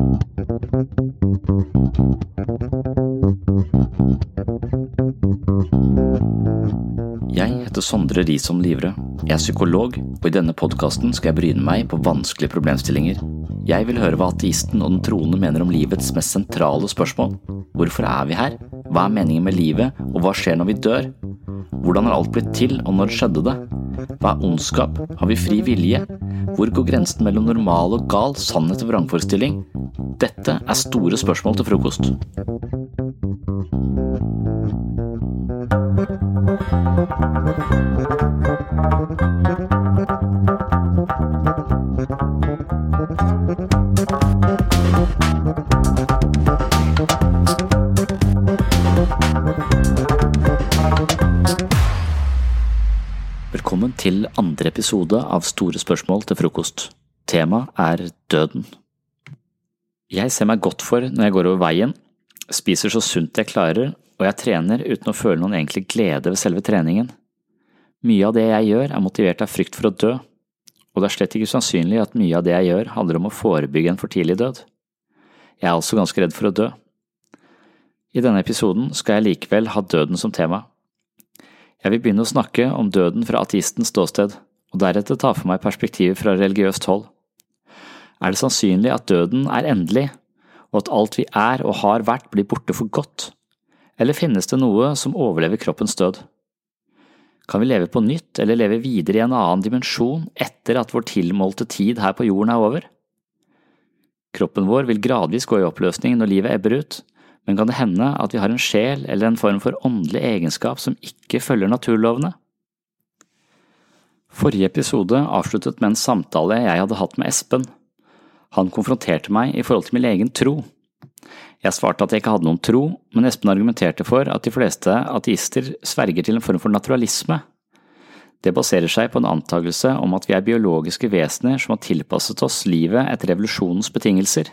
Jeg heter Sondre Risom Livre. Jeg er psykolog, og i denne podkasten skal jeg bryne meg på vanskelige problemstillinger. Jeg vil høre hva ateisten og den troende mener om livets mest sentrale spørsmål. Hvorfor er vi her? Hva er meningen med livet, og hva skjer når vi dør? Hvordan har alt blitt til, og når skjedde det? Hva er ondskap? Har vi fri vilje? Hvor går grensen mellom normal og gal, sannhet og vrangforestilling? Dette er store spørsmål til frokost. Velkommen til andre episode av Store spørsmål til frokost. Temaet er døden. Jeg ser meg godt for når jeg går over veien, spiser så sunt jeg klarer, og jeg trener uten å føle noen egentlig glede ved selve treningen. Mye av det jeg gjør er motivert av frykt for å dø, og det er slett ikke usannsynlig at mye av det jeg gjør handler om å forebygge en for tidlig død. Jeg er altså ganske redd for å dø. I denne episoden skal jeg likevel ha døden som tema. Jeg vil begynne å snakke om døden fra ateistens ståsted, og deretter ta for meg perspektivet fra religiøst hold. Er det sannsynlig at døden er endelig, og at alt vi er og har vært blir borte for godt, eller finnes det noe som overlever kroppens død? Kan vi leve på nytt eller leve videre i en annen dimensjon etter at vår tilmålte tid her på jorden er over? Kroppen vår vil gradvis gå i oppløsning når livet ebber ut, men kan det hende at vi har en sjel eller en form for åndelig egenskap som ikke følger naturlovene? Forrige episode avsluttet med en samtale jeg hadde hatt med Espen. Han konfronterte meg i forhold til min egen tro. Jeg svarte at jeg ikke hadde noen tro, men Espen argumenterte for at de fleste ateister sverger til en form for naturalisme. Det baserer seg på en antakelse om at vi er biologiske vesener som har tilpasset oss livet etter revolusjonens betingelser.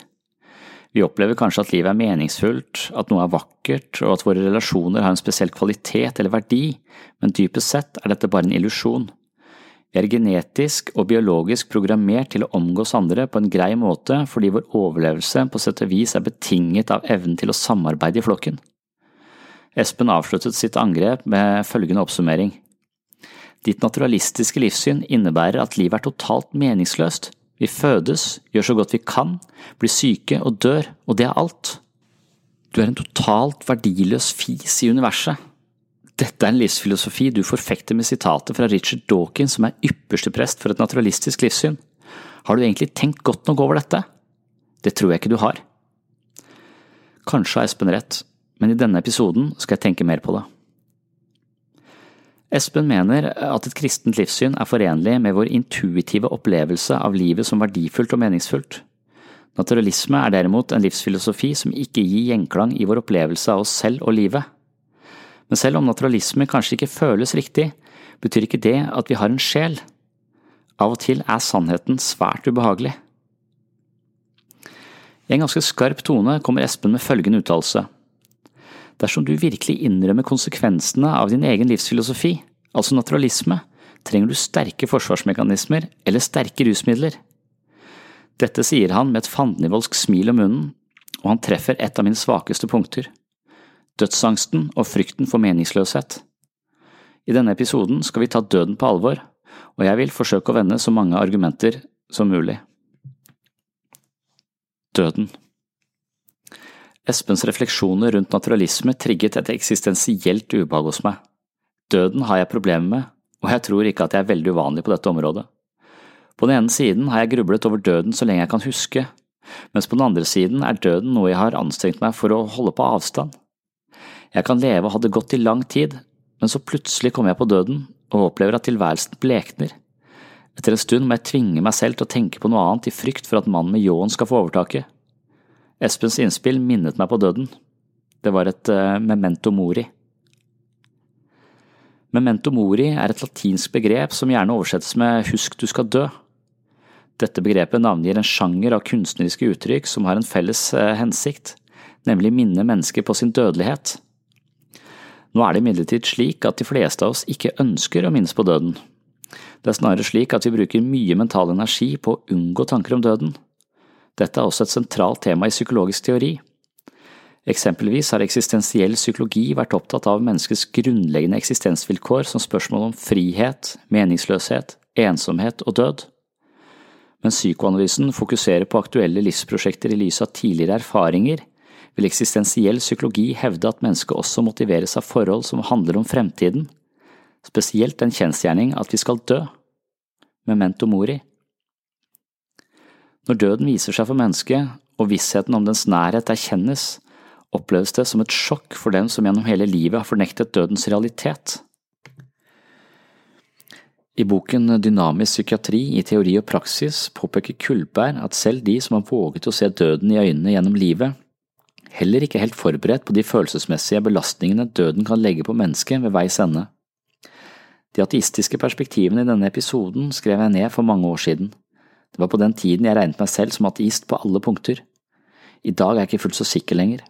Vi opplever kanskje at livet er meningsfullt, at noe er vakkert, og at våre relasjoner har en spesiell kvalitet eller verdi, men dypest sett er dette bare en illusjon. Vi er genetisk og biologisk programmert til å omgås andre på en grei måte fordi vår overlevelse på sett og vis er betinget av evnen til å samarbeide i flokken. Espen avsluttet sitt angrep med følgende oppsummering. Ditt naturalistiske livssyn innebærer at livet er totalt meningsløst. Vi fødes, gjør så godt vi kan, blir syke og dør, og det er alt. Du er en totalt verdiløs fis i universet. Dette er en livsfilosofi du forfekter med sitatet fra Richard Dawkins, som er ypperste prest for et naturalistisk livssyn. Har du egentlig tenkt godt nok over dette? Det tror jeg ikke du har. Kanskje har Espen rett, men i denne episoden skal jeg tenke mer på det. Espen mener at et kristent livssyn er forenlig med vår intuitive opplevelse av livet som verdifullt og meningsfullt. Naturalisme er derimot en livsfilosofi som ikke gir gjenklang i vår opplevelse av oss selv og livet. Men selv om naturalisme kanskje ikke føles riktig, betyr ikke det at vi har en sjel. Av og til er sannheten svært ubehagelig. I en ganske skarp tone kommer Espen med følgende uttalelse. Dersom du virkelig innrømmer konsekvensene av din egen livsfilosofi, altså naturalisme, trenger du sterke forsvarsmekanismer eller sterke rusmidler. Dette sier han med et fandenivoldsk smil om munnen, og han treffer et av mine svakeste punkter dødsangsten og frykten for meningsløshet. I denne episoden skal vi ta døden på alvor, og jeg vil forsøke å vende så mange argumenter som mulig. Døden Espens refleksjoner rundt naturalisme trigget et eksistensielt ubehag hos meg. Døden har jeg problemer med, og jeg tror ikke at jeg er veldig uvanlig på dette området. På den ene siden har jeg grublet over døden så lenge jeg kan huske, mens på den andre siden er døden noe jeg har anstrengt meg for å holde på avstand. Jeg kan leve og ha det godt i lang tid, men så plutselig kommer jeg på døden og opplever at tilværelsen blekner. Etter en stund må jeg tvinge meg selv til å tenke på noe annet i frykt for at mannen med ljåen skal få overtaket. Espens innspill minnet meg på døden. Det var et uh, memento mori. Memento mori er et latinsk begrep som gjerne oversettes med husk du skal dø. Dette begrepet navngir en sjanger av kunstneriske uttrykk som har en felles uh, hensikt, nemlig minne mennesker på sin dødelighet. Nå er det imidlertid slik at de fleste av oss ikke ønsker å minnes på døden. Det er snarere slik at vi bruker mye mental energi på å unngå tanker om døden. Dette er også et sentralt tema i psykologisk teori. Eksempelvis har eksistensiell psykologi vært opptatt av menneskets grunnleggende eksistensvilkår som spørsmål om frihet, meningsløshet, ensomhet og død. Men psykoanalysen fokuserer på aktuelle livsprosjekter i lys av tidligere erfaringer, vil eksistensiell psykologi hevde at mennesket også motiveres av forhold som handler om fremtiden, spesielt den kjensgjerning at vi skal dø. Memento mori. Når døden viser seg for mennesket, og vissheten om dens nærhet erkjennes, oppleves det som et sjokk for dem som gjennom hele livet har fornektet dødens realitet. I boken Dynamisk psykiatri i teori og praksis påpeker Kullberg at selv de som har våget å se døden i øynene gjennom livet, heller ikke helt forberedt på de følelsesmessige belastningene døden kan legge på mennesket ved veis ende. De ateistiske perspektivene i denne episoden skrev jeg ned for mange år siden. Det var på den tiden jeg regnet meg selv som ateist på alle punkter. I dag er jeg ikke fullt så sikker lenger.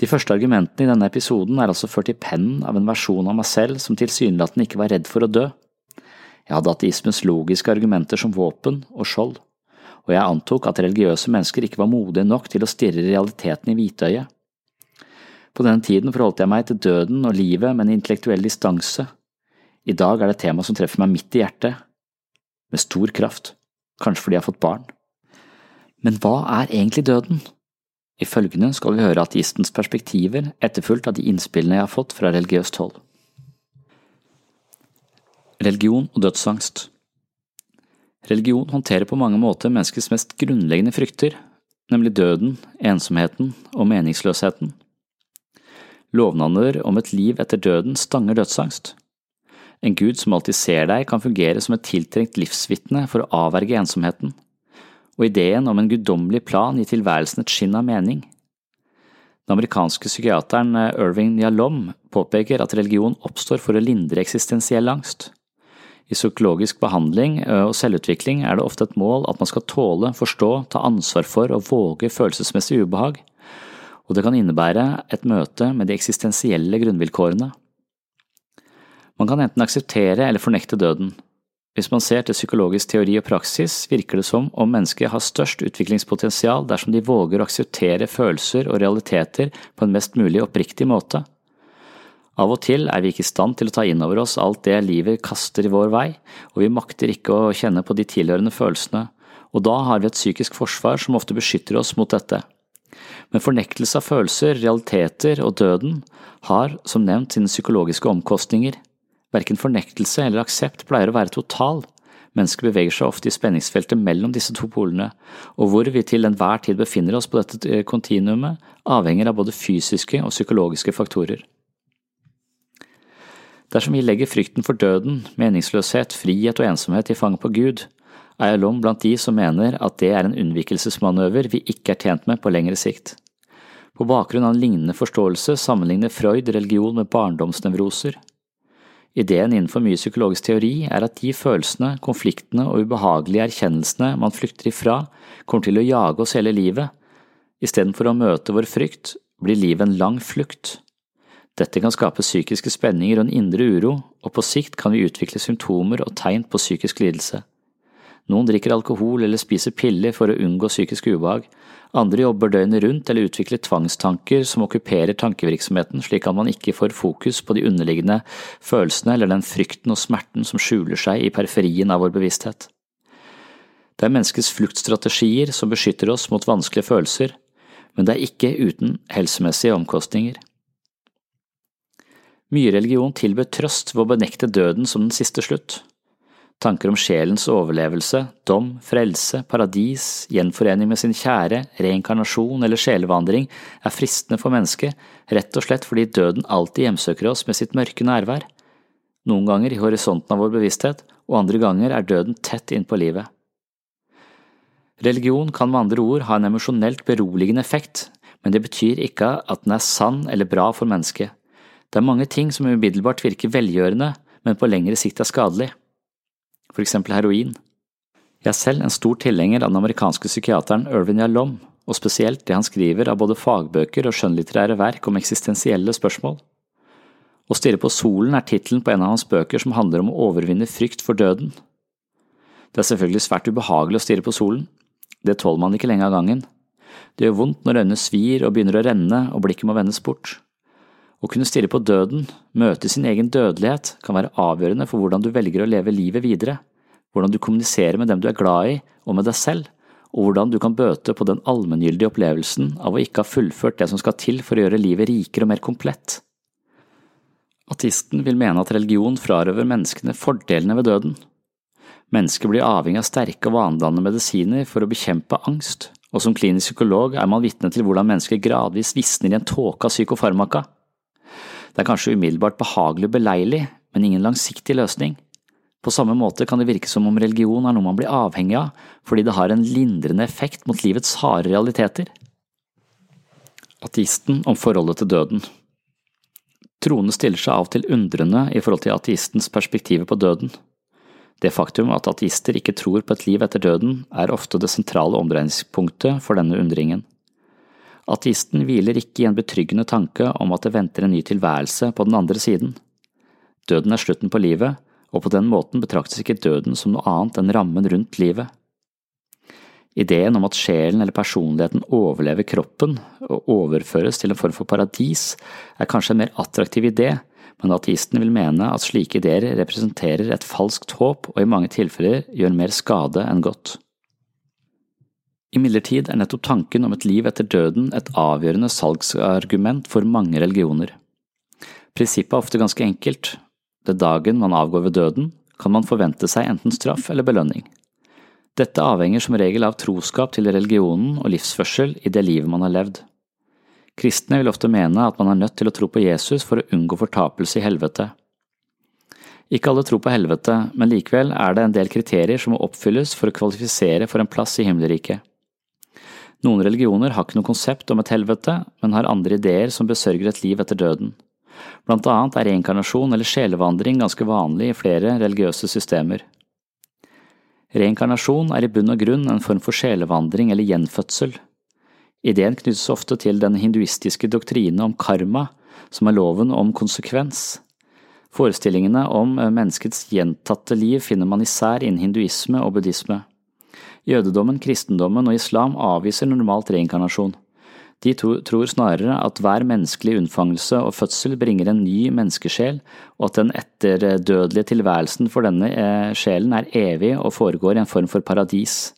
De første argumentene i denne episoden er altså ført i pennen av en versjon av meg selv som tilsynelatende ikke var redd for å dø. Jeg hadde ateismens logiske argumenter som våpen og skjold, og jeg antok at religiøse mennesker ikke var modige nok til å stirre realiteten i hvitøyet. På denne tiden forholdt jeg meg til døden og livet med en intellektuell distanse. I dag er det et tema som treffer meg midt i hjertet, med stor kraft, kanskje fordi jeg har fått barn. Men hva er egentlig døden? I følgende skal vi høre ateistens perspektiver, etterfulgt av de innspillene jeg har fått fra religiøst hold. Religion og dødsangst Religion håndterer på mange måter menneskets mest grunnleggende frykter, nemlig døden, ensomheten og meningsløsheten. Lovnader om et liv etter døden stanger dødsangst. En gud som alltid ser deg, kan fungere som et tiltrengt livsvitne for å avverge ensomheten, og ideen om en guddommelig plan gir tilværelsen et skinn av mening. Den amerikanske psykiateren Irving Yalom påpeker at religion oppstår for å lindre eksistensiell angst. I psykologisk behandling og selvutvikling er det ofte et mål at man skal tåle, forstå, ta ansvar for og våge følelsesmessig ubehag, og det kan innebære et møte med de eksistensielle grunnvilkårene. Man kan enten akseptere eller fornekte døden. Hvis man ser til psykologisk teori og praksis, virker det som om mennesket har størst utviklingspotensial dersom de våger å akseptere følelser og realiteter på en mest mulig oppriktig måte. Av og til er vi ikke i stand til å ta inn over oss alt det livet kaster i vår vei, og vi makter ikke å kjenne på de tilhørende følelsene, og da har vi et psykisk forsvar som ofte beskytter oss mot dette. Men fornektelse av følelser, realiteter og døden har, som nevnt, sine psykologiske omkostninger. Verken fornektelse eller aksept pleier å være total. Mennesker beveger seg ofte i spenningsfeltet mellom disse to polene, og hvor vi til enhver tid befinner oss på dette kontinuumet, avhenger av både fysiske og psykologiske faktorer. Dersom vi legger frykten for døden, meningsløshet, frihet og ensomhet i fanget på Gud, er jeg lom blant de som mener at det er en unnvikelsesmanøver vi ikke er tjent med på lengre sikt. På bakgrunn av en lignende forståelse sammenligner Freud religion med barndomsnevroser. Ideen innenfor mye psykologisk teori er at de følelsene, konfliktene og ubehagelige erkjennelsene man flykter ifra, kommer til å jage oss hele livet. Istedenfor å møte vår frykt, blir livet en lang flukt. Dette kan skape psykiske spenninger og en indre uro, og på sikt kan vi utvikle symptomer og tegn på psykisk lidelse. Noen drikker alkohol eller spiser piller for å unngå psykisk ubehag, andre jobber døgnet rundt eller utvikler tvangstanker som okkuperer tankevirksomheten slik at man ikke får fokus på de underliggende følelsene eller den frykten og smerten som skjuler seg i periferien av vår bevissthet. Det er menneskets fluktstrategier som beskytter oss mot vanskelige følelser, men det er ikke uten helsemessige omkostninger. Mye religion tilbød trøst ved å benekte døden som den siste slutt. Tanker om sjelens overlevelse, dom, frelse, paradis, gjenforening med sin kjære, reinkarnasjon eller sjelevandring er fristende for mennesket, rett og slett fordi døden alltid hjemsøker oss med sitt mørke nærvær. Noen ganger i horisonten av vår bevissthet, og andre ganger er døden tett innpå livet. Religion kan med andre ord ha en emosjonelt beroligende effekt, men det betyr ikke at den er sann eller bra for mennesket. Det er mange ting som umiddelbart virker velgjørende, men på lengre sikt er skadelig. For eksempel heroin. Jeg er selv en stor tilhenger av den amerikanske psykiateren Irvin Yalom, og spesielt det han skriver av både fagbøker og skjønnlitterære verk om eksistensielle spørsmål. Å stirre på solen er tittelen på en av hans bøker som handler om å overvinne frykt for døden. Det er selvfølgelig svært ubehagelig å stirre på solen, Det tåler man ikke lenge av gangen. Det gjør vondt når øynene svir og begynner å renne og blikket må vendes bort. Å kunne stirre på døden, møte sin egen dødelighet, kan være avgjørende for hvordan du velger å leve livet videre, hvordan du kommuniserer med dem du er glad i og med deg selv, og hvordan du kan bøte på den allmenngyldige opplevelsen av å ikke ha fullført det som skal til for å gjøre livet rikere og mer komplett. Ateisten vil mene at religion frarøver menneskene fordelene ved døden. Mennesker blir avhengig av sterke og vanedannende medisiner for å bekjempe angst, og som klinisk psykolog er man vitne til hvordan mennesker gradvis visner i en tåke av psykofarmaka. Det er kanskje umiddelbart behagelig og beleilig, men ingen langsiktig løsning. På samme måte kan det virke som om religion er noe man blir avhengig av fordi det har en lindrende effekt mot livets harde realiteter. Ateisten om forholdet til døden Troende stiller seg av og til undrende i forhold til ateistens perspektiver på døden. Det faktum at ateister ikke tror på et liv etter døden, er ofte det sentrale omdreiningspunktet for denne undringen. Ateisten hviler ikke i en betryggende tanke om at det venter en ny tilværelse på den andre siden. Døden er slutten på livet, og på den måten betraktes ikke døden som noe annet enn rammen rundt livet. Ideen om at sjelen eller personligheten overlever kroppen og overføres til en form for paradis, er kanskje en mer attraktiv idé, men ateisten vil mene at slike ideer representerer et falskt håp og i mange tilfeller gjør mer skade enn godt. Imidlertid er nettopp tanken om et liv etter døden et avgjørende salgsargument for mange religioner. Prinsippet er ofte ganske enkelt, den dagen man avgår ved døden, kan man forvente seg enten straff eller belønning. Dette avhenger som regel av troskap til religionen og livsførsel i det livet man har levd. Kristne vil ofte mene at man er nødt til å tro på Jesus for å unngå fortapelse i helvete. Ikke alle tror på helvete, men likevel er det en del kriterier som må oppfylles for å kvalifisere for en plass i himmelriket. Noen religioner har ikke noe konsept om et helvete, men har andre ideer som besørger et liv etter døden. Blant annet er reinkarnasjon eller sjelevandring ganske vanlig i flere religiøse systemer. Reinkarnasjon er i bunn og grunn en form for sjelevandring eller gjenfødsel. Ideen knyttes ofte til den hinduistiske doktrine om karma, som er loven om konsekvens. Forestillingene om menneskets gjentatte liv finner man især innen hinduisme og buddhisme. Jødedommen, kristendommen og islam avviser normalt reinkarnasjon. De tror snarere at hver menneskelig unnfangelse og fødsel bringer en ny menneskesjel, og at den etterdødelige tilværelsen for denne eh, sjelen er evig og foregår i en form for paradis,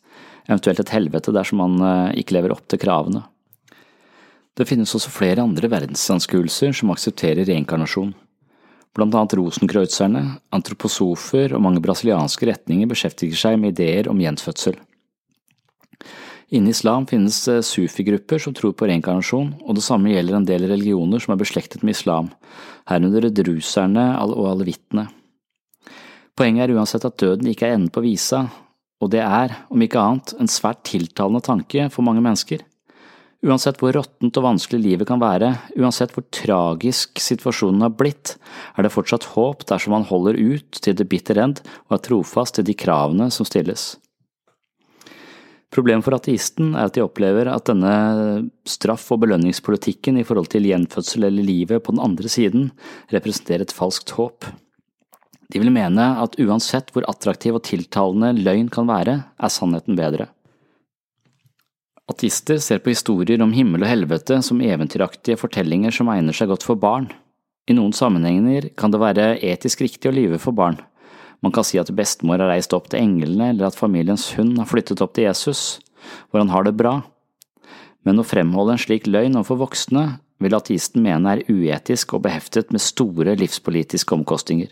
eventuelt et helvete dersom man eh, ikke lever opp til kravene. Det finnes også flere andre verdensanskuelser som aksepterer reinkarnasjon. Blant annet rosenkreuzerne, antroposofer og mange brasilianske retninger beskjeftiger seg med ideer om gjenfødsel. Innen islam finnes sufi-grupper som tror på reinkarnasjon, og det samme gjelder en del religioner som er beslektet med islam, herunder druserne og alevittene. Poenget er uansett at døden ikke er enden på visa, og det er, om ikke annet, en svært tiltalende tanke for mange mennesker. Uansett hvor råttent og vanskelig livet kan være, uansett hvor tragisk situasjonen har blitt, er det fortsatt håp dersom man holder ut til det bitter end og er trofast til de kravene som stilles. Problemet for ateisten er at de opplever at denne straff- og belønningspolitikken i forhold til gjenfødsel eller livet på den andre siden representerer et falskt håp. De vil mene at uansett hvor attraktiv og tiltalende løgn kan være, er sannheten bedre. Ateister ser på historier om himmel og helvete som eventyraktige fortellinger som egner seg godt for barn. I noen sammenhenger kan det være etisk riktig å lyve for barn, man kan si at bestemor har reist opp til englene, eller at familiens hund har flyttet opp til Jesus, hvor han har det bra. Men å fremholde en slik løgn overfor voksne vil ateisten mene er uetisk og beheftet med store livspolitiske omkostninger.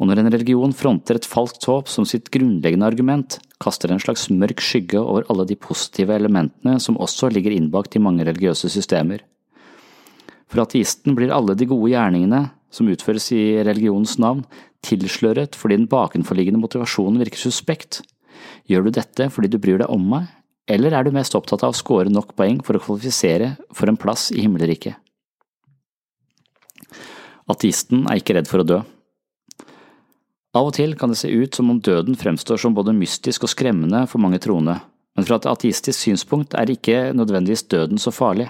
Og når en religion fronter et falskt håp som sitt grunnleggende argument, kaster en slags mørk skygge over alle de positive elementene som også ligger innbakt i mange religiøse systemer. For ateisten blir alle de gode gjerningene som utføres i religionens navn, tilsløret fordi den bakenforliggende motivasjonen virker suspekt. Gjør du dette fordi du bryr deg om meg, eller er du mest opptatt av å score nok poeng for å kvalifisere for en plass i himmelriket? Ateisten er ikke redd for å dø. Av og til kan det se ut som om døden fremstår som både mystisk og skremmende for mange troende, men fra et ateistisk synspunkt er ikke nødvendigvis døden så farlig.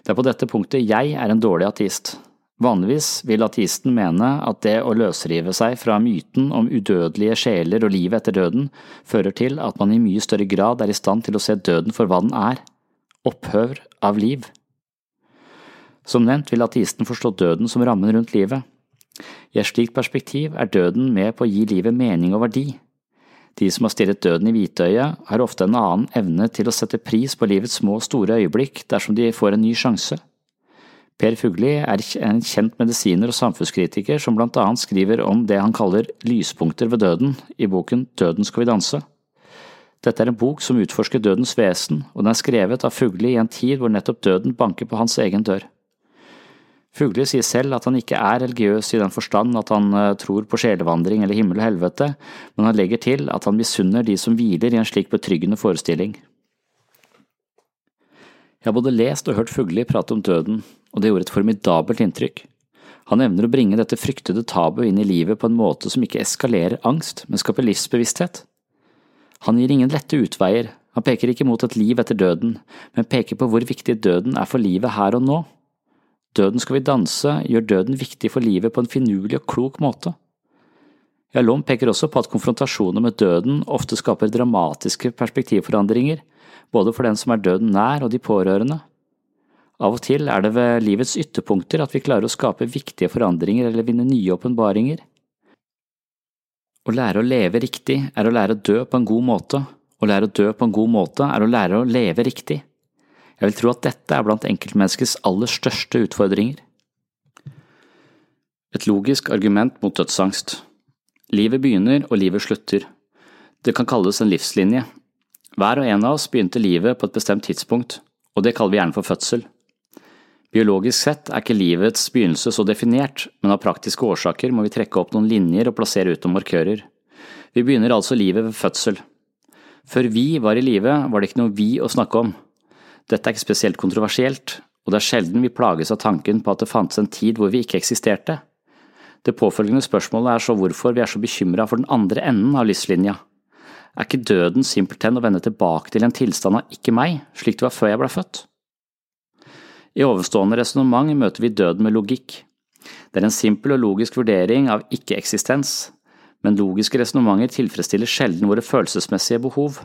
Det er på dette punktet jeg er en dårlig ateist. Vanligvis vil ateisten mene at det å løsrive seg fra myten om udødelige sjeler og livet etter døden fører til at man i mye større grad er i stand til å se døden for hva den er – opphør av liv. Som nevnt vil ateisten forstå døden som rammen rundt livet. I et slikt perspektiv er døden med på å gi livet mening og verdi. De som har stirret døden i hvitøyet, har ofte en annen evne til å sette pris på livets små og store øyeblikk dersom de får en ny sjanse. Per Fugli er en kjent medisiner og samfunnskritiker som blant annet skriver om det han kaller lyspunkter ved døden i boken Døden skal vi danse. Dette er en bok som utforsker dødens vesen, og den er skrevet av Fugli i en tid hvor nettopp døden banker på hans egen dør. Fugli sier selv at han ikke er religiøs i den forstand at han eh, tror på sjelevandring eller himmel og helvete, men han legger til at han misunner de som hviler i en slik betryggende forestilling. Jeg har både lest og hørt Fugli prate om døden, og det gjorde et formidabelt inntrykk. Han evner å bringe dette fryktede tabu inn i livet på en måte som ikke eskalerer angst, men skaper livsbevissthet. Han gir ingen lette utveier, han peker ikke mot et liv etter døden, men peker på hvor viktig døden er for livet her og nå. Døden skal vi danse gjør døden viktig for livet på en finurlig og klok måte. Jalom peker også på at konfrontasjoner med døden ofte skaper dramatiske perspektivforandringer, både for den som er døden nær og de pårørende. Av og til er det ved livets ytterpunkter at vi klarer å skape viktige forandringer eller vinne nye åpenbaringer. Å lære å leve riktig er å lære å dø på en god måte. Å lære å dø på en god måte er å lære å leve riktig. Jeg vil tro at dette er blant enkeltmenneskets aller største utfordringer. Et logisk argument mot dødsangst. Livet begynner og livet slutter. Det kan kalles en livslinje. Hver og en av oss begynte livet på et bestemt tidspunkt, og det kaller vi gjerne for fødsel. Biologisk sett er ikke livets begynnelse så definert, men av praktiske årsaker må vi trekke opp noen linjer og plassere ut noen markører. Vi begynner altså livet ved fødsel. Før vi var i live, var det ikke noe vi å snakke om. Dette er ikke spesielt kontroversielt, og det er sjelden vi plages av tanken på at det fantes en tid hvor vi ikke eksisterte. Det påfølgende spørsmålet er så hvorfor vi er så bekymra for den andre enden av livslinja. Er ikke døden simpelthen å vende tilbake til en tilstand av ikke meg, slik det var før jeg ble født? I ovenstående resonnement møter vi døden med logikk. Det er en simpel og logisk vurdering av ikke-eksistens, men logiske resonnementer tilfredsstiller sjelden våre følelsesmessige behov.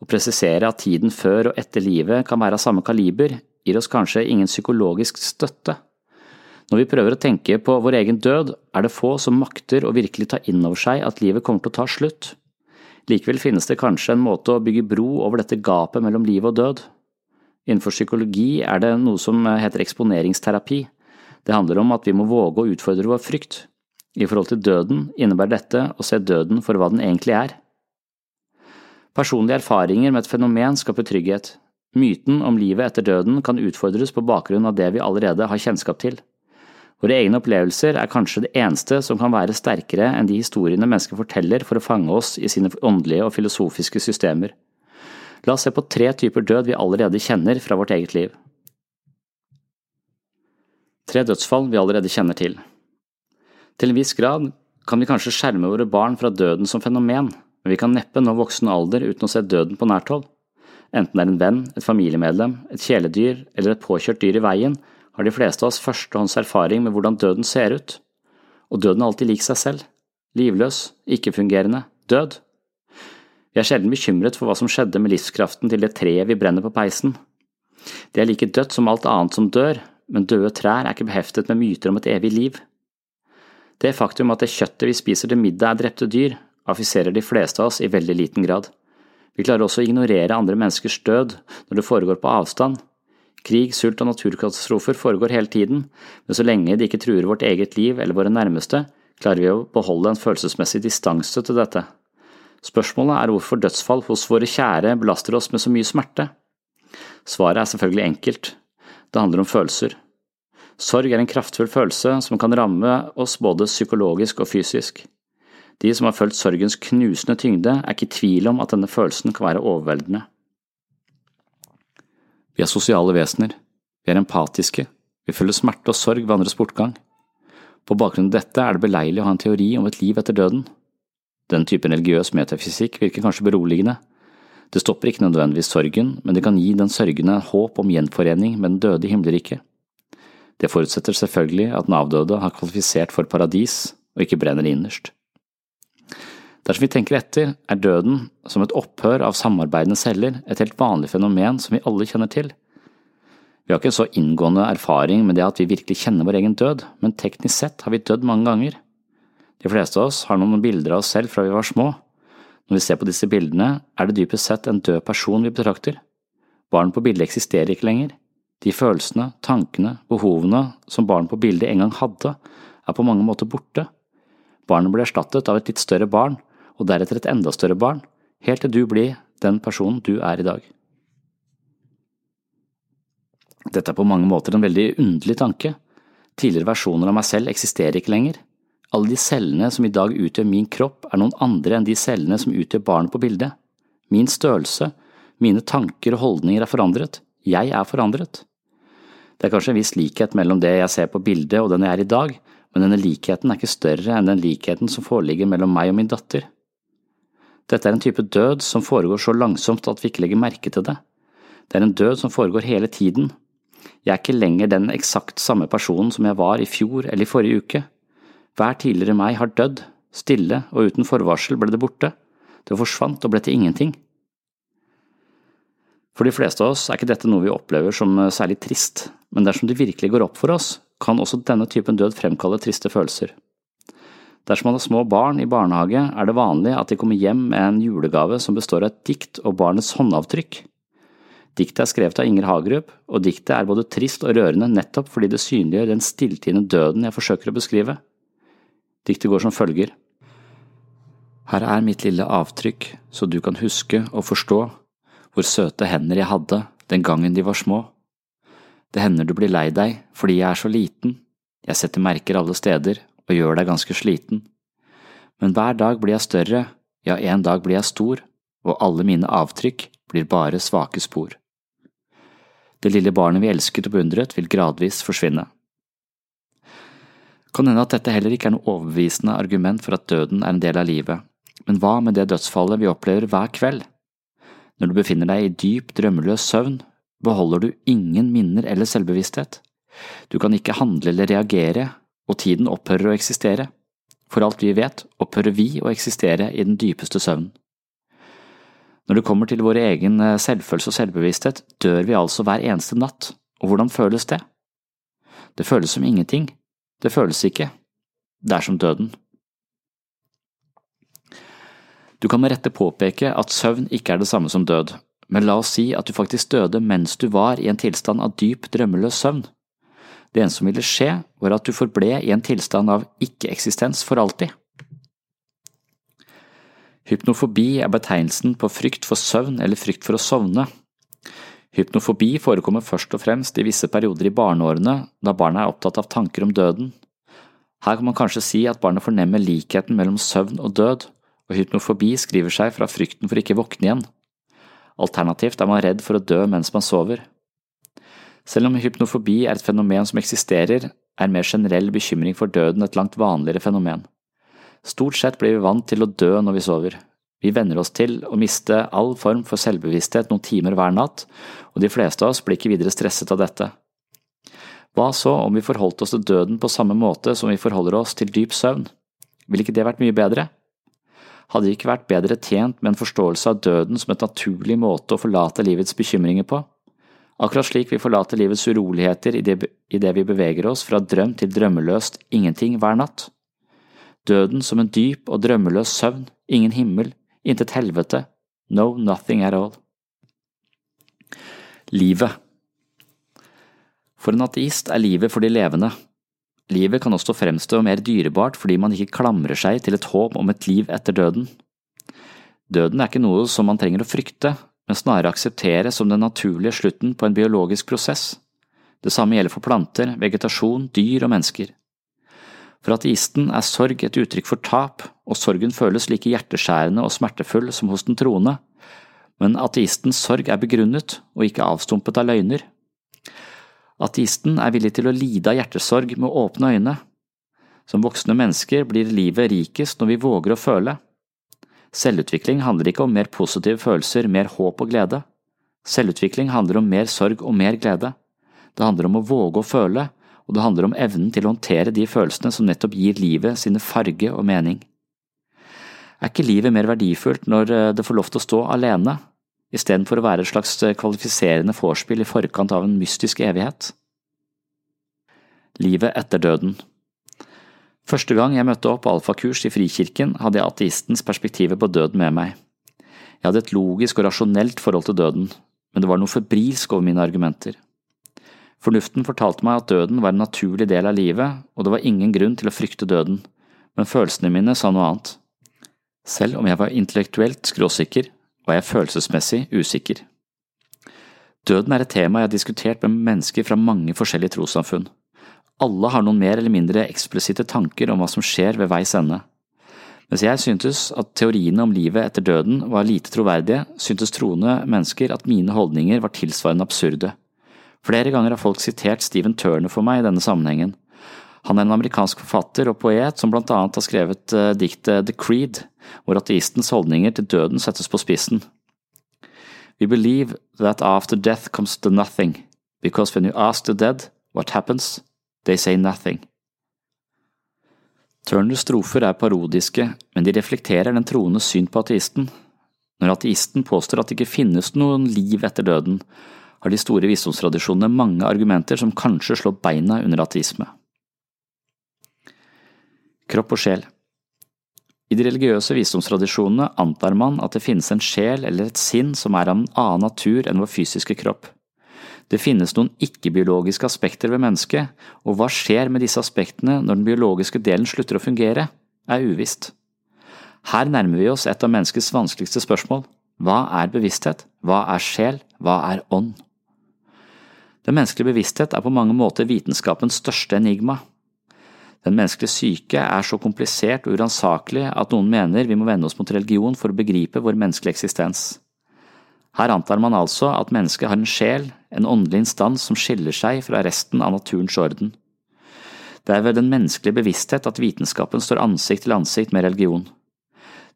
Å presisere at tiden før og etter livet kan være av samme kaliber, gir oss kanskje ingen psykologisk støtte. Når vi prøver å tenke på vår egen død, er det få som makter å virkelig ta inn over seg at livet kommer til å ta slutt. Likevel finnes det kanskje en måte å bygge bro over dette gapet mellom liv og død. Innenfor psykologi er det noe som heter eksponeringsterapi. Det handler om at vi må våge å utfordre vår frykt. I forhold til døden innebærer dette å se døden for hva den egentlig er. Personlige erfaringer med et fenomen skaper trygghet. Myten om livet etter døden kan utfordres på bakgrunn av det vi allerede har kjennskap til. Våre egne opplevelser er kanskje det eneste som kan være sterkere enn de historiene mennesker forteller for å fange oss i sine åndelige og filosofiske systemer. La oss se på tre typer død vi allerede kjenner fra vårt eget liv. Tre dødsfall vi allerede kjenner til. Til en viss grad kan vi kanskje skjerme våre barn fra døden som fenomen, men vi kan neppe nå voksen alder uten å se døden på nært hold. Enten det er en venn, et familiemedlem, et kjæledyr eller et påkjørt dyr i veien, har de fleste av oss førstehånds erfaring med hvordan døden ser ut. Og døden er alltid lik seg selv. Livløs, ikke-fungerende, død. Vi er sjelden bekymret for hva som skjedde med livskraften til det treet vi brenner på peisen. Det er like dødt som alt annet som dør, men døde trær er ikke beheftet med myter om et evig liv. Det faktum at det kjøttet vi spiser til middag er drepte dyr, affiserer de fleste av oss i veldig liten grad. Vi klarer også å ignorere andre menneskers død når det foregår på avstand. Krig, sult og naturkatastrofer foregår hele tiden, men så lenge de ikke truer vårt eget liv eller våre nærmeste, klarer vi å beholde en følelsesmessig distanse til dette. Spørsmålet er hvorfor dødsfall hos våre kjære belaster oss med så mye smerte. Svaret er selvfølgelig enkelt. Det handler om følelser. Sorg er en kraftfull følelse som kan ramme oss både psykologisk og fysisk. De som har følt sorgens knusende tyngde, er ikke i tvil om at denne følelsen kan være overveldende. Vi er sosiale vesener. Vi er empatiske. Vi føler smerte og sorg ved andres bortgang. På bakgrunn av dette er det beleilig å ha en teori om et liv etter døden. Den typen religiøs metafysikk virker kanskje beroligende. Det stopper ikke nødvendigvis sorgen, men det kan gi den sørgende håp om gjenforening med den døde i himmelriket. Det forutsetter selvfølgelig at den avdøde har kvalifisert for paradis og ikke brenner innerst. Dersom vi tenker etter, er døden, som et opphør av samarbeidende celler, et helt vanlig fenomen som vi alle kjenner til. Vi har ikke så inngående erfaring med det at vi virkelig kjenner vår egen død, men teknisk sett har vi dødd mange ganger. De fleste av oss har noen bilder av oss selv fra vi var små. Når vi ser på disse bildene, er det dypest sett en død person vi betrakter. Barn på bildet eksisterer ikke lenger. De følelsene, tankene, behovene som barn på bildet en gang hadde, er på mange måter borte. Barnet ble erstattet av et litt større barn, og deretter et enda større barn, helt til du blir den personen du er i dag. Dette er på mange måter en veldig underlig tanke. Tidligere versjoner av meg selv eksisterer ikke lenger. Alle de cellene som i dag utgjør min kropp, er noen andre enn de cellene som utgjør barnet på bildet. Min størrelse, mine tanker og holdninger er forandret. Jeg er forandret. Det er kanskje en viss likhet mellom det jeg ser på bildet og den jeg er i dag, men denne likheten er ikke større enn den likheten som foreligger mellom meg og min datter. Dette er en type død som foregår så langsomt at vi ikke legger merke til det. Det er en død som foregår hele tiden. Jeg er ikke lenger den eksakt samme personen som jeg var i fjor eller i forrige uke. Hver tidligere meg har dødd, stille og uten forvarsel ble det borte, det forsvant og ble til ingenting. For de fleste av oss er ikke dette noe vi opplever som særlig trist, men dersom det virkelig går opp for oss, kan også denne typen død fremkalle triste følelser. Dersom man har små barn i barnehage, er det vanlig at de kommer hjem med en julegave som består av et dikt og barnets håndavtrykk. Diktet er skrevet av Inger Hagerup, og diktet er både trist og rørende nettopp fordi det synliggjør den stilltiende døden jeg forsøker å beskrive. Diktet går som følger. Her er mitt lille avtrykk, så du kan huske og forstå hvor søte hender jeg hadde den gangen de var små. Det hender du blir lei deg fordi jeg er så liten, jeg setter merker alle steder og gjør deg ganske sliten. Men hver dag blir jeg større, ja, en dag blir jeg stor, og alle mine avtrykk blir bare svake spor. Det lille barnet vi elsket og beundret, vil gradvis forsvinne. Kan hende at dette heller ikke er noe overbevisende argument for at døden er en del av livet, men hva med det dødsfallet vi opplever hver kveld? Når du befinner deg i dyp, drømmeløs søvn, beholder du ingen minner eller selvbevissthet. Du kan ikke handle eller reagere, og tiden opphører å eksistere. For alt vi vet, opphører vi å eksistere i den dypeste søvnen. Når det kommer til vår egen eh, selvfølelse og selvbevissthet, dør vi altså hver eneste natt, og hvordan føles det? Det føles som ingenting, det føles ikke, det er som døden. Du kan med rette påpeke at søvn ikke er det samme som død, men la oss si at du faktisk døde mens du var i en tilstand av dyp, drømmeløs søvn. Det eneste som ville skje, var at du forble i en tilstand av ikke-eksistens for alltid. Hypnofobi er betegnelsen på frykt for søvn eller frykt for å sovne. Hypnofobi forekommer først og fremst i visse perioder i barneårene, da barna er opptatt av tanker om døden. Her kan man kanskje si at barnet fornemmer likheten mellom søvn og død, og hypnofobi skriver seg fra frykten for ikke våkne igjen. Alternativt er man redd for å dø mens man sover. Selv om hypnofobi er et fenomen som eksisterer, er mer generell bekymring for døden et langt vanligere fenomen. Stort sett blir vi vant til å dø når vi sover. Vi venner oss til å miste all form for selvbevissthet noen timer hver natt, og de fleste av oss blir ikke videre stresset av dette. Hva så om vi forholdt oss til døden på samme måte som vi forholder oss til dyp søvn? Ville ikke det vært mye bedre? Hadde vi ikke vært bedre tjent med en forståelse av døden som et naturlig måte å forlate livets bekymringer på? Akkurat slik vi forlater livets uroligheter i det, vi beveger oss fra drøm til drømmeløst ingenting hver natt. Døden som en dyp og drømmeløs søvn, ingen himmel, intet helvete, no nothing at all. Livet For en ateist er livet for de levende, Livet kan også fremstå mer dyrebart fordi man ikke klamrer seg til et håp om et liv etter døden. Døden er ikke noe som man trenger å frykte, men snarere akseptere som den naturlige slutten på en biologisk prosess. Det samme gjelder for planter, vegetasjon, dyr og mennesker. For ateisten er sorg et uttrykk for tap, og sorgen føles like hjerteskjærende og smertefull som hos den troende, men ateistens sorg er begrunnet og ikke avstumpet av løgner. Ateisten er villig til å lide av hjertesorg med åpne øyne. Som voksne mennesker blir livet rikest når vi våger å føle. Selvutvikling handler ikke om mer positive følelser, mer håp og glede. Selvutvikling handler om mer sorg og mer glede. Det handler om å våge å føle, og det handler om evnen til å håndtere de følelsene som nettopp gir livet sine farge og mening. Er ikke livet mer verdifullt når eh, det får lov til å stå alene, istedenfor å være et slags eh, kvalifiserende vorspiel i forkant av en mystisk evighet? Livet etter døden Første gang jeg møtte opp på alfakurs i Frikirken, hadde jeg ateistens perspektiver på døden med meg. Jeg hadde et logisk og rasjonelt forhold til døden, men det var noe febrilsk over mine argumenter. Fornuften fortalte meg at døden var en naturlig del av livet, og det var ingen grunn til å frykte døden, men følelsene mine sa noe annet. Selv om jeg var intellektuelt skråsikker, var jeg følelsesmessig usikker. Døden er et tema jeg har diskutert med mennesker fra mange forskjellige trossamfunn. Alle har noen mer eller mindre eksplisitte tanker om hva som skjer ved veis ende. Mens jeg syntes at teoriene om livet etter døden var lite troverdige, syntes troende mennesker at mine holdninger var tilsvarende absurde. Flere ganger har folk sitert Stephen Turner for meg i denne sammenhengen. Han er en amerikansk forfatter og poet som blant annet har skrevet uh, diktet The Creed, hvor ateistens holdninger til døden settes på spissen. We believe that after death comes to nothing, because when you ask the dead what happens, they say nothing. Turners strofer er parodiske, men de reflekterer den troendes syn på ateisten. Når ateisten påstår at det ikke finnes noen liv etter døden, har de store visdomstradisjonene mange argumenter som kanskje slår beina under ateisme. Kropp og sjel I de religiøse visdomstradisjonene antar man at det finnes en sjel eller et sinn som er av en annen natur enn vår fysiske kropp. Det finnes noen ikke-biologiske aspekter ved mennesket, og hva skjer med disse aspektene når den biologiske delen slutter å fungere, er uvisst. Her nærmer vi oss et av menneskets vanskeligste spørsmål. Hva er bevissthet? Hva er sjel? Hva er ånd? Den menneskelige bevissthet er på mange måter vitenskapens største enigma. Den menneskelige syke er så komplisert og uransakelig at noen mener vi må vende oss mot religion for å begripe vår menneskelige eksistens. Her antar man altså at mennesket har en sjel, en åndelig instans som skiller seg fra resten av naturens orden. Det er ved den menneskelige bevissthet at vitenskapen står ansikt til ansikt med religion.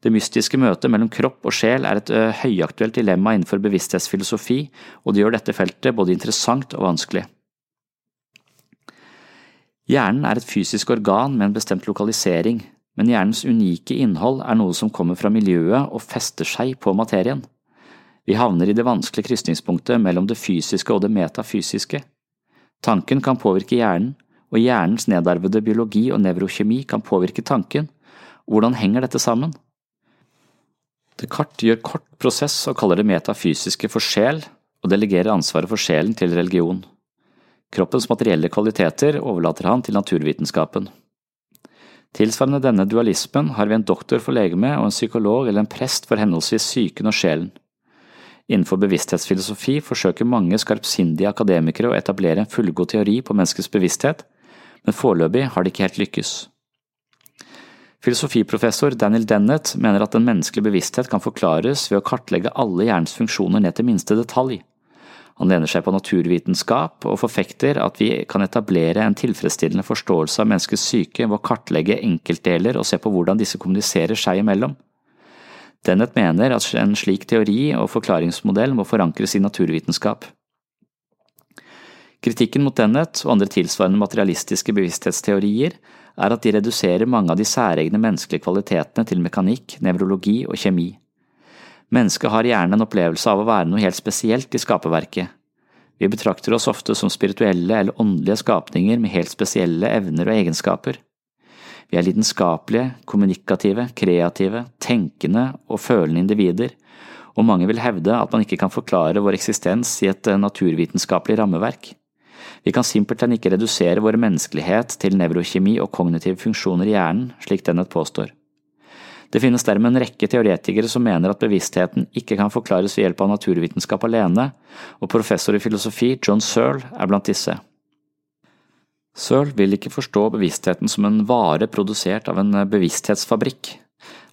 Det mystiske møtet mellom kropp og sjel er et høyaktuelt dilemma innenfor bevissthetsfilosofi, og det gjør dette feltet både interessant og vanskelig. Hjernen er et fysisk organ med en bestemt lokalisering, men hjernens unike innhold er noe som kommer fra miljøet og fester seg på materien. Vi havner i det vanskelige krysningspunktet mellom det fysiske og det metafysiske. Tanken kan påvirke hjernen, og hjernens nedarvede biologi og nevrokjemi kan påvirke tanken. Hvordan henger dette sammen? Descartes gjør kort prosess og kaller det metafysiske for sjel, og delegerer ansvaret for sjelen til religion. Kroppens materielle kvaliteter overlater han til naturvitenskapen. Tilsvarende denne dualismen har vi en doktor for legeme og en psykolog eller en prest for henholdsvis psyken og sjelen. Innenfor bevissthetsfilosofi forsøker mange skarpsindige akademikere å etablere en fullgod teori på menneskets bevissthet, men foreløpig har det ikke helt lykkes. Filosofiprofessor Daniel Dennett mener at den menneskelige bevissthet kan forklares ved å kartlegge alle hjernens funksjoner ned til minste detalj. Han lener seg på naturvitenskap og forfekter at vi kan etablere en tilfredsstillende forståelse av menneskets syke ved å kartlegge enkeltdeler og se på hvordan disse kommuniserer seg imellom. Dennett mener at en slik teori og forklaringsmodell må forankres i naturvitenskap. Kritikken mot Dennett og andre tilsvarende materialistiske bevissthetsteorier er at de reduserer mange av de særegne menneskelige kvalitetene til mekanikk, nevrologi og kjemi. Mennesket har gjerne en opplevelse av å være noe helt spesielt i skaperverket. Vi betrakter oss ofte som spirituelle eller åndelige skapninger med helt spesielle evner og egenskaper. Vi er lidenskapelige, kommunikative, kreative, tenkende og følende individer, og mange vil hevde at man ikke kan forklare vår eksistens i et eh, naturvitenskapelig rammeverk. Vi kan simpelthen ikke redusere vår menneskelighet til nevrokjemi og kognitive funksjoner i hjernen, slik Dennett påstår. Det finnes dermed en rekke teoretikere som mener at bevisstheten ikke kan forklares ved hjelp av naturvitenskap alene, og professor i filosofi John Searle er blant disse. Searle vil ikke forstå bevisstheten som en vare produsert av en bevissthetsfabrikk.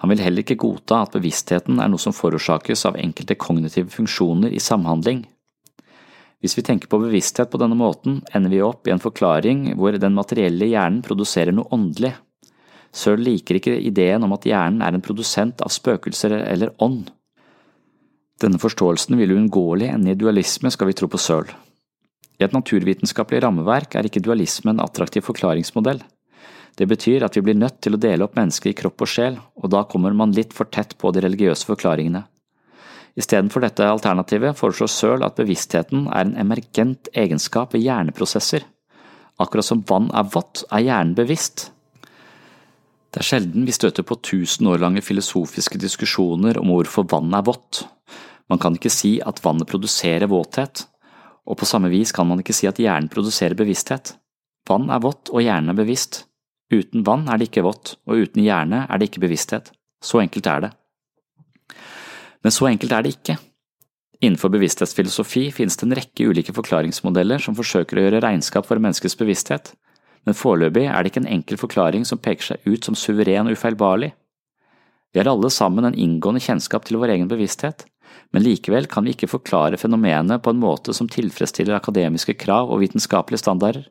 Han vil heller ikke godta at bevisstheten er noe som forårsakes av enkelte kognitive funksjoner i samhandling. Hvis vi tenker på bevissthet på denne måten, ender vi opp i en forklaring hvor den materielle hjernen produserer noe åndelig. Searle liker ikke ideen om at hjernen er en produsent av spøkelser eller ånd. Denne forståelsen vil uunngåelig ende i dualisme, skal vi tro på Searle. I et naturvitenskapelig rammeverk er ikke dualisme en attraktiv forklaringsmodell. Det betyr at vi blir nødt til å dele opp mennesket i kropp og sjel, og da kommer man litt for tett på de religiøse forklaringene. Istedenfor dette alternativet foreslår Searle at bevisstheten er en emergent egenskap ved hjerneprosesser. Akkurat som vann er vått, er hjernen bevisst. Det er sjelden vi støter på tusen år lange filosofiske diskusjoner om hvorfor vann er vått. Man kan ikke si at vannet produserer våthet, og på samme vis kan man ikke si at hjernen produserer bevissthet. Vann er vått og hjernen er bevisst. Uten vann er det ikke vått, og uten hjerne er det ikke bevissthet. Så enkelt er det. Men så enkelt er det ikke. Innenfor bevissthetsfilosofi finnes det en rekke ulike forklaringsmodeller som forsøker å gjøre regnskap for menneskets bevissthet, men foreløpig er det ikke en enkel forklaring som peker seg ut som suveren og ufeilbarlig. Vi har alle sammen en inngående kjennskap til vår egen bevissthet, men likevel kan vi ikke forklare fenomenet på en måte som tilfredsstiller akademiske krav og vitenskapelige standarder.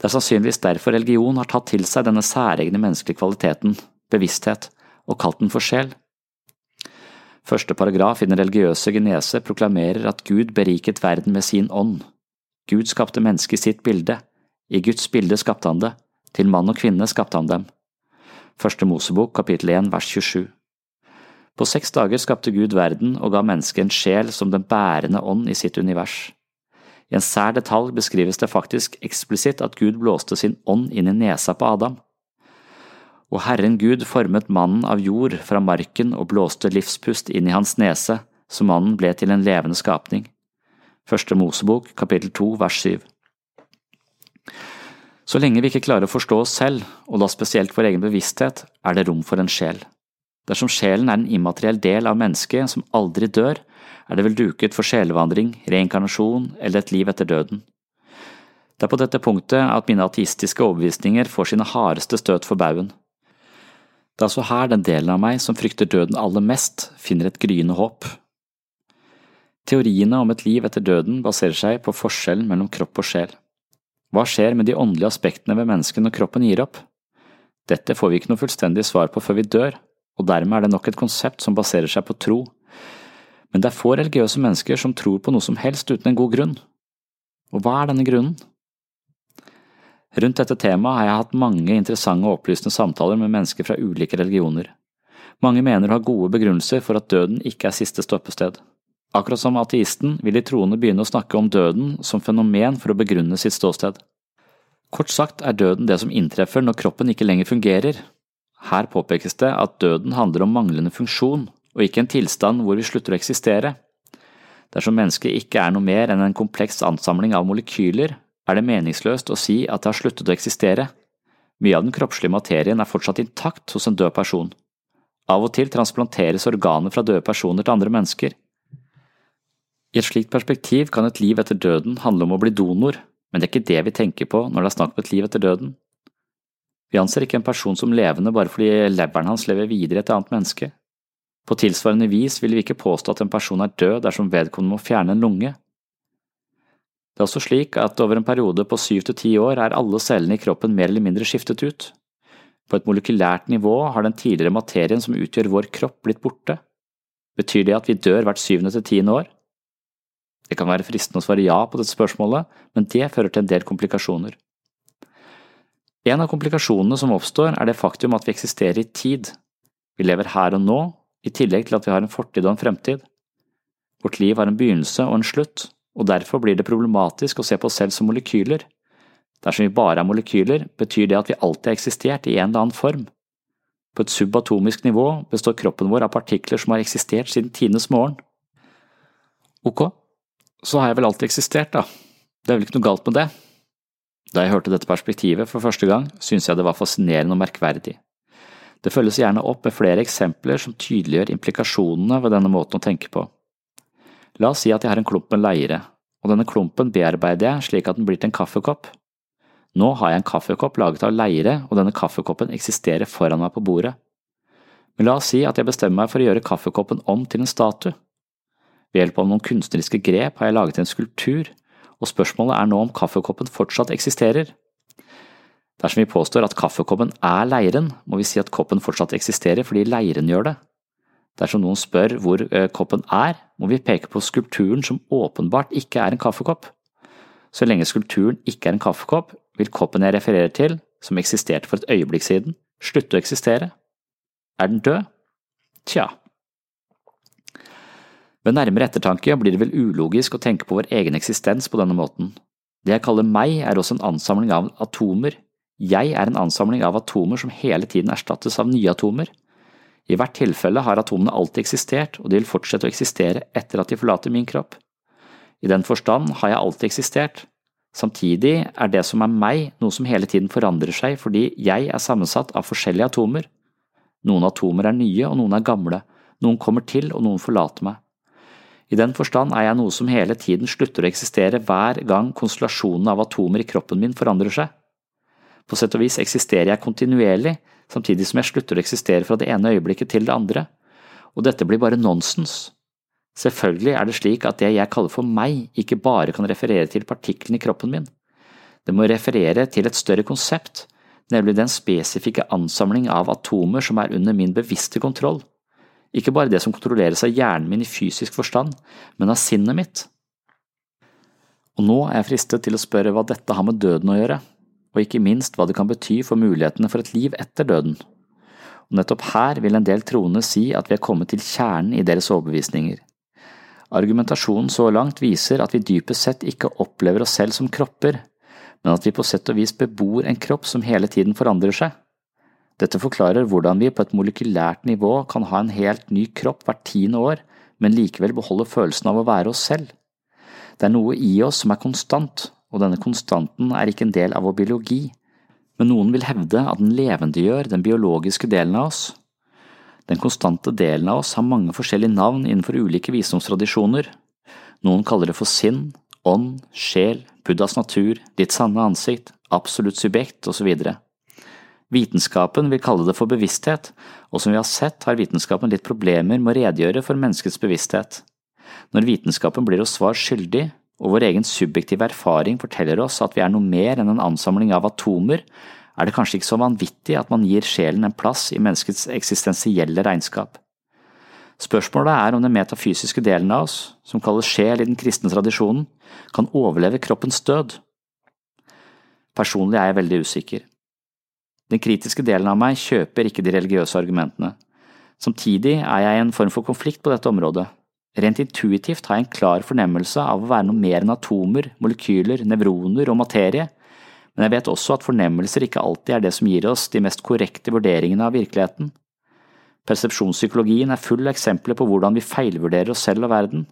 Det er sannsynligvis derfor religion har tatt til seg denne særegne menneskelige kvaliteten, bevissthet, og kalt den for sjel. Første paragraf i den religiøse genese proklamerer at Gud beriket verden med sin ånd. Gud skapte mennesket i sitt bilde. I Guds bilde skapte han det. Til mann og kvinne skapte han dem. Første Mosebok kapittel 1 vers 27 På seks dager skapte Gud verden og ga mennesket en sjel som den bærende ånd i sitt univers. I en sær detalj beskrives det faktisk eksplisitt at Gud blåste sin ånd inn i nesa på Adam. Og Herren Gud formet mannen av jord fra marken og blåste livspust inn i hans nese, så mannen ble til en levende skapning. Første Mosebok, kapittel 2, vers 7. Så lenge vi ikke klarer å forstå oss selv, og da spesielt vår egen bevissthet, er det rom for en sjel. Dersom sjelen er en immateriell del av mennesket som aldri dør, er det vel duket for sjelevandring, reinkarnasjon eller et liv etter døden. Det er på dette punktet at mine ateistiske overbevisninger får sine hardeste støt for baugen. Det er altså her den delen av meg som frykter døden aller mest, finner et gryende håp. Teoriene om et liv etter døden baserer seg på forskjellen mellom kropp og sjel. Hva skjer med de åndelige aspektene ved mennesket når kroppen gir opp? Dette får vi ikke noe fullstendig svar på før vi dør, og dermed er det nok et konsept som baserer seg på tro. Men det er få religiøse mennesker som tror på noe som helst uten en god grunn. Og hva er denne grunnen? Rundt dette temaet har jeg hatt mange interessante og opplysende samtaler med mennesker fra ulike religioner. Mange mener å ha gode begrunnelser for at døden ikke er siste stoppested. Akkurat som ateisten vil de troende begynne å snakke om døden som fenomen for å begrunne sitt ståsted. Kort sagt er døden det som inntreffer når kroppen ikke lenger fungerer. Her påpekes det at døden handler om manglende funksjon, og ikke en tilstand hvor vi slutter å eksistere. Dersom mennesket ikke er noe mer enn en kompleks ansamling av molekyler, er det meningsløst å si at det har sluttet å eksistere. Mye av den kroppslige materien er fortsatt intakt hos en død person. Av og til transplanteres organer fra døde personer til andre mennesker. I et slikt perspektiv kan et liv etter døden handle om å bli donor, men det er ikke det vi tenker på når det er snakk om et liv etter døden. Vi anser ikke en person som levende bare fordi leveren hans lever videre i et annet menneske. På tilsvarende vis vil vi ikke påstå at en person er død dersom vedkommende må fjerne en lunge, det er også slik at over en periode på syv til ti år er alle cellene i kroppen mer eller mindre skiftet ut. På et molekylært nivå har den tidligere materien som utgjør vår kropp blitt borte. Betyr det at vi dør hvert syvende til tiende år? Det kan være fristende å svare ja på dette spørsmålet, men det fører til en del komplikasjoner. En av komplikasjonene som oppstår, er det faktum at vi eksisterer i tid. Vi lever her og nå, i tillegg til at vi har en fortid og en fremtid. Vårt liv har en begynnelse og en slutt, og derfor blir det problematisk å se på oss selv som molekyler. Dersom vi bare er molekyler, betyr det at vi alltid har eksistert i en eller annen form. På et subatomisk nivå består kroppen vår av partikler som har eksistert siden tidenes morgen. Ok, så har jeg vel alltid eksistert, da. Det er vel ikke noe galt med det. Da jeg hørte dette perspektivet for første gang, syntes jeg det var fascinerende og merkverdig. Det følges gjerne opp med flere eksempler som tydeliggjør implikasjonene ved denne måten å tenke på. La oss si at jeg har en klump med leire, og denne klumpen bearbeider jeg slik at den blir til en kaffekopp. Nå har jeg en kaffekopp laget av leire, og denne kaffekoppen eksisterer foran meg på bordet. Men la oss si at jeg bestemmer meg for å gjøre kaffekoppen om til en statue. Ved hjelp av noen kunstneriske grep har jeg laget en skulptur, og spørsmålet er nå om kaffekoppen fortsatt eksisterer. Dersom vi påstår at kaffekoppen er leiren, må vi si at koppen fortsatt eksisterer fordi leiren gjør det. Dersom noen spør hvor eh, koppen er, må vi peke på skulpturen som åpenbart ikke er en kaffekopp. Så lenge skulpturen ikke er en kaffekopp, vil koppen jeg refererer til, som eksisterte for et øyeblikk siden, slutte å eksistere. Er den død? Tja. Ved nærmere ettertanke blir det vel ulogisk å tenke på vår egen eksistens på denne måten. Det jeg kaller meg, er også en ansamling av atomer. Jeg er en ansamling av atomer som hele tiden erstattes av nye atomer. I hvert tilfelle har atomene alltid eksistert, og de vil fortsette å eksistere etter at de forlater min kropp. I den forstand har jeg alltid eksistert. Samtidig er det som er meg, noe som hele tiden forandrer seg fordi jeg er sammensatt av forskjellige atomer. Noen atomer er nye og noen er gamle, noen kommer til og noen forlater meg. I den forstand er jeg noe som hele tiden slutter å eksistere hver gang konstellasjonen av atomer i kroppen min forandrer seg. På sett og vis eksisterer jeg kontinuerlig, samtidig som jeg slutter å eksistere fra det ene øyeblikket til det andre, og dette blir bare nonsens. Selvfølgelig er det slik at det jeg kaller for meg, ikke bare kan referere til partiklene i kroppen min. Det må referere til et større konsept, nemlig den spesifikke ansamling av atomer som er under min bevisste kontroll ikke bare det som kontrolleres av hjernen min i fysisk forstand, men av sinnet mitt. Og nå er jeg fristet til å spørre hva dette har med døden å gjøre, og ikke minst hva det kan bety for mulighetene for et liv etter døden. Og nettopp her vil en del troende si at vi er kommet til kjernen i deres overbevisninger. Argumentasjonen så langt viser at vi dypest sett ikke opplever oss selv som kropper, men at vi på sett og vis bebor en kropp som hele tiden forandrer seg. Dette forklarer hvordan vi på et molekylært nivå kan ha en helt ny kropp hvert tiende år, men likevel beholde følelsen av å være oss selv. Det er noe i oss som er konstant, og denne konstanten er ikke en del av vår biologi, men noen vil hevde at den levendegjør den biologiske delen av oss. Den konstante delen av oss har mange forskjellige navn innenfor ulike visdomstradisjoner. Noen kaller det for sinn, ånd, sjel, Buddhas natur, ditt sanne ansikt, absolutt subjekt osv. Vitenskapen vil kalle det for bevissthet, og som vi har sett har vitenskapen litt problemer med å redegjøre for menneskets bevissthet. Når vitenskapen blir oss svar skyldig, og vår egen subjektive erfaring forteller oss at vi er noe mer enn en ansamling av atomer, er det kanskje ikke så vanvittig at man gir sjelen en plass i menneskets eksistensielle regnskap. Spørsmålet er om den metafysiske delen av oss, som kalles sjel i den kristne tradisjonen, kan overleve kroppens død. Personlig er jeg veldig usikker. Den kritiske delen av meg kjøper ikke de religiøse argumentene. Samtidig er jeg i en form for konflikt på dette området. Rent intuitivt har jeg en klar fornemmelse av å være noe mer enn atomer, molekyler, nevroner og materie, men jeg vet også at fornemmelser ikke alltid er det som gir oss de mest korrekte vurderingene av virkeligheten. Persepsjonspsykologien er full av eksempler på hvordan vi feilvurderer oss selv og verden.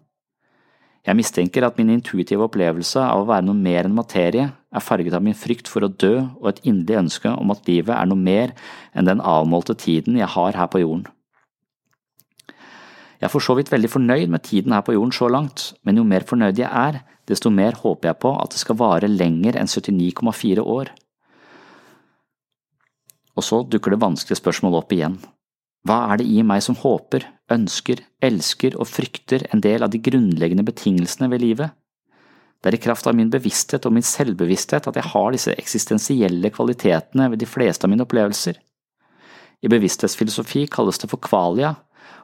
Jeg mistenker at min intuitive opplevelse av å være noe mer enn materie er farget av min frykt for å dø og et inderlig ønske om at livet er noe mer enn den avmålte tiden jeg har her på jorden. Jeg er for så vidt veldig fornøyd med tiden her på jorden så langt, men jo mer fornøyd jeg er, desto mer håper jeg på at det skal vare lenger enn 79,4 år. Og så dukker det vanskelige spørsmålet opp igjen. Hva er det i meg som håper, ønsker, elsker og frykter en del av de grunnleggende betingelsene ved livet? Det er i kraft av min bevissthet og min selvbevissthet at jeg har disse eksistensielle kvalitetene ved de fleste av mine opplevelser. I bevissthetsfilosofi kalles det for kvalia,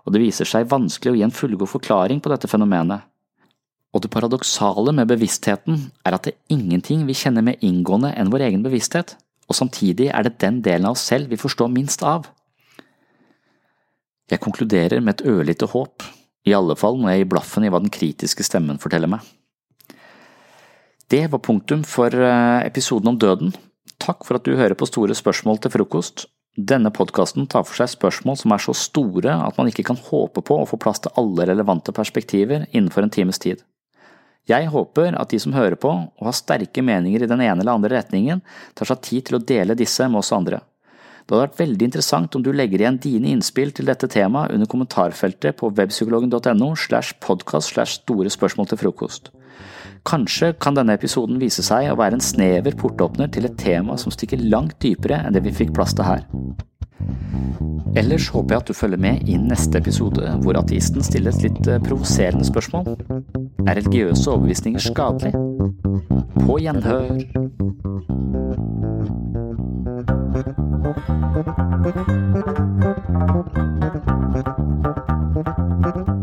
og det viser seg vanskelig å gi en fullgod forklaring på dette fenomenet. Og det paradoksale med bevisstheten er at det er ingenting vi kjenner mer inngående enn vår egen bevissthet, og samtidig er det den delen av oss selv vi forstår minst av. Jeg konkluderer med et ørlite håp, i alle fall når jeg gir blaffen i hva den kritiske stemmen forteller meg. Det var punktum for eh, episoden om døden. Takk for at du hører på Store spørsmål til frokost. Denne podkasten tar for seg spørsmål som er så store at man ikke kan håpe på å få plass til alle relevante perspektiver innenfor en times tid. Jeg håper at de som hører på og har sterke meninger i den ene eller andre retningen, tar seg tid til å dele disse med oss andre. Det hadde vært veldig interessant om du legger igjen dine innspill til dette temaet under kommentarfeltet på webpsykologen.no slash podkast slash store spørsmål til frokost. Kanskje kan denne episoden vise seg å være en snever portåpner til et tema som stikker langt dypere enn det vi fikk plass til her. Ellers håper jeg at du følger med i neste episode, hvor ateisten stiller et litt eh, provoserende spørsmål. Er religiøse overbevisninger skadelig? På gjenhør. Thank you.